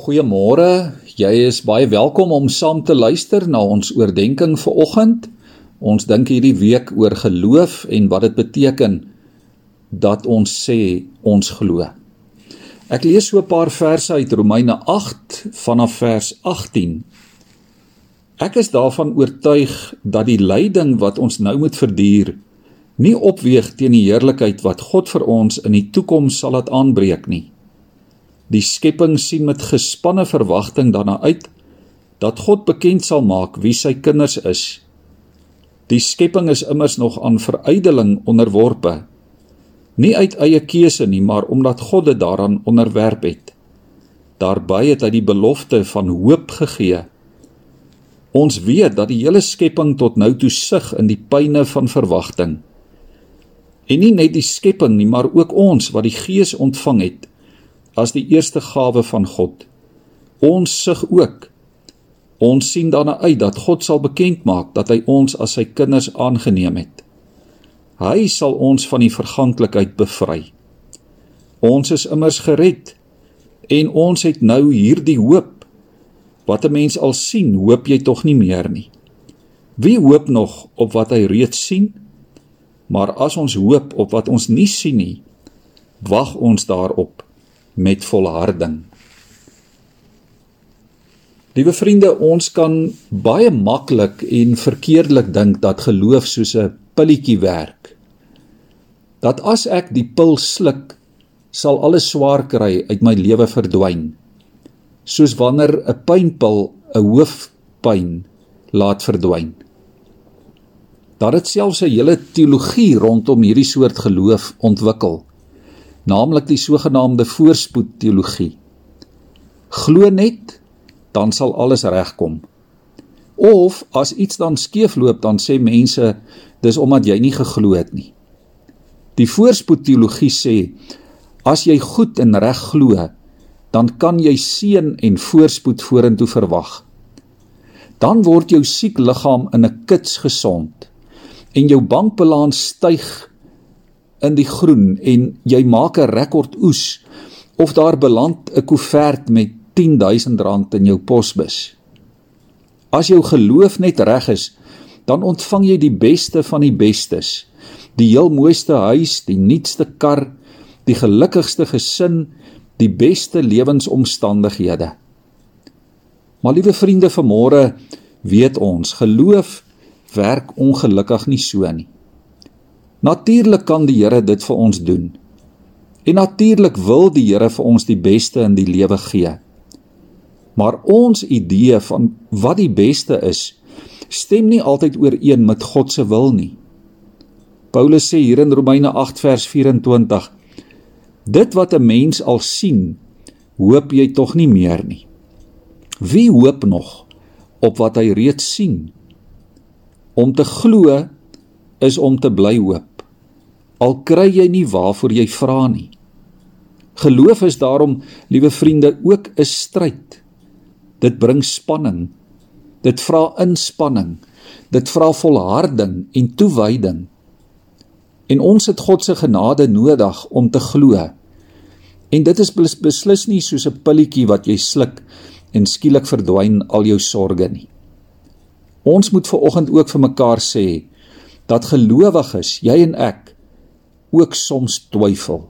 Goeiemôre. Jy is baie welkom om saam te luister na ons oordeenking vir oggend. Ons dink hierdie week oor geloof en wat dit beteken dat ons sê ons glo. Ek lees so 'n paar verse uit Romeine 8 vanaf vers 18. Ek is daarvan oortuig dat die lyding wat ons nou moet verduur nie opweeg teen die heerlikheid wat God vir ons in die toekoms sal laat aanbreek nie. Die skepping sien met gespanne verwagting daarna uit dat God bekend sal maak wie sy kinders is. Die skepping is immers nog aan verydeling onderworpe. Nie uit eie keuse nie, maar omdat God dit daaraan onderwerp het. Daarby het hy die belofte van hoop gegee. Ons weet dat die hele skepping tot nou toe sug in die pyne van verwagting. En nie net die skepping nie, maar ook ons wat die Gees ontvang het as die eerste gawe van God. Ons sug ook. Ons sien daarna uit dat God sal bekend maak dat hy ons as sy kinders aangeneem het. Hy sal ons van die verganklikheid bevry. Ons is immers gered en ons het nou hierdie hoop. Wat 'n mens al sien, hoop jy tog nie meer nie. Wie hoop nog op wat hy reeds sien? Maar as ons hoop op wat ons nie sien nie, wag ons daarop met volharding. Liewe vriende, ons kan baie maklik en verkeerdelik dink dat geloof soos 'n pilletjie werk. Dat as ek die pil sluk, sal alles swaar kry uit my lewe verdwyn. Soos wanneer 'n pynpil 'n hoofpyn laat verdwyn. Daar het selfs 'n hele teologie rondom hierdie soort geloof ontwikkel naamlik die sogenaamde voorspoed teologie. Glo net, dan sal alles regkom. Of as iets dan skeefloop, dan sê mense dis omdat jy nie geglo het nie. Die voorspoed teologie sê as jy goed en reg glo, dan kan jy seën en voorspoed vorentoe verwag. Dan word jou siek liggaam in 'n kits gesond en jou bankbalans styg in die groen en jy maak 'n rekord oes of daar beland 'n koevert met 10000 rand in jou posbus. As jou geloof net reg is, dan ontvang jy die beste van die bestes. Die heel mooiste huis, die nuutste kar, die gelukkigste gesin, die beste lewensomstandighede. Maar liewe vriende, vanmôre weet ons, geloof werk ongelukkig nie so nie. Natuurlik kan die Here dit vir ons doen. En natuurlik wil die Here vir ons die beste in die lewe gee. Maar ons idee van wat die beste is, stem nie altyd ooreen met God se wil nie. Paulus sê hier in Romeine 8 vers 24: Dit wat 'n mens al sien, hoop jy tog nie meer nie. Wie hoop nog op wat hy reeds sien? Om te glo is om te bly hoop al kry jy nie waarvoor jy vra nie. Geloof is daarom, liewe vriende, ook 'n stryd. Dit bring spanning. Dit vra inspanning. Dit vra volharding en toewyding. En ons het God se genade nodig om te glo. En dit is beslis nie soos 'n pilletjie wat jy sluk en skielik verdwyn al jou sorges nie. Ons moet ver oggend ook vir mekaar sê dat gelowiges, jy en ek, ook soms twyfel.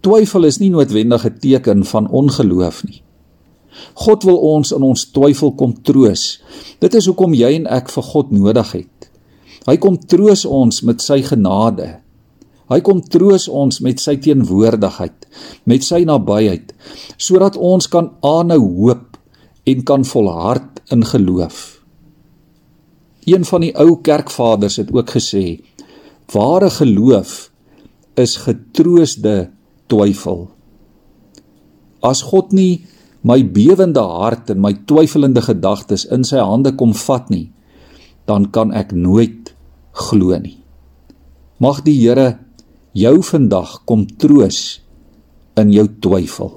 Twyfel is nie noodwendig 'n teken van ongeloof nie. God wil ons in ons twyfel kom troos. Dit is hoekom jy en ek vir God nodig het. Hy kom troos ons met sy genade. Hy kom troos ons met sy teenwoordigheid, met sy nabyheid, sodat ons kan aanhou hoop en kan volhard in geloof. Een van die ou kerkvaders het ook gesê: Ware geloof is getroosde twyfel. As God nie my bewende hart en my twyfelende gedagtes in sy hande kom vat nie, dan kan ek nooit glo nie. Mag die Here jou vandag kom troos in jou twyfel.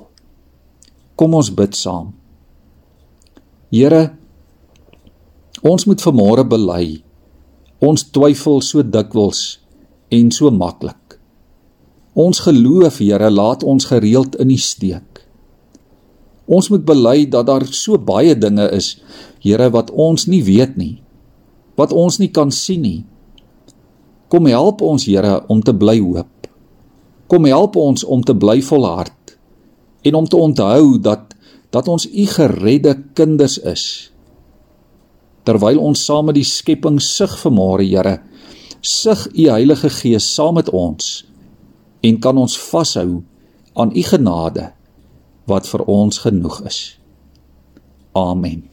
Kom ons bid saam. Here, ons moet vanmôre bely Ons twyfel so dikwels en so maklik. Ons geloof, Here, laat ons gereeld in die steek. Ons moet bely dat daar so baie dinge is, Here, wat ons nie weet nie. Wat ons nie kan sien nie. Kom help ons, Here, om te bly hoop. Kom help ons om te bly volhard en om te onthou dat dat ons u geredde kinders is. Terwyl ons saam met die skepping sug vermare, Here, sug u Heilige Gees saam met ons en kan ons vashou aan u genade wat vir ons genoeg is. Amen.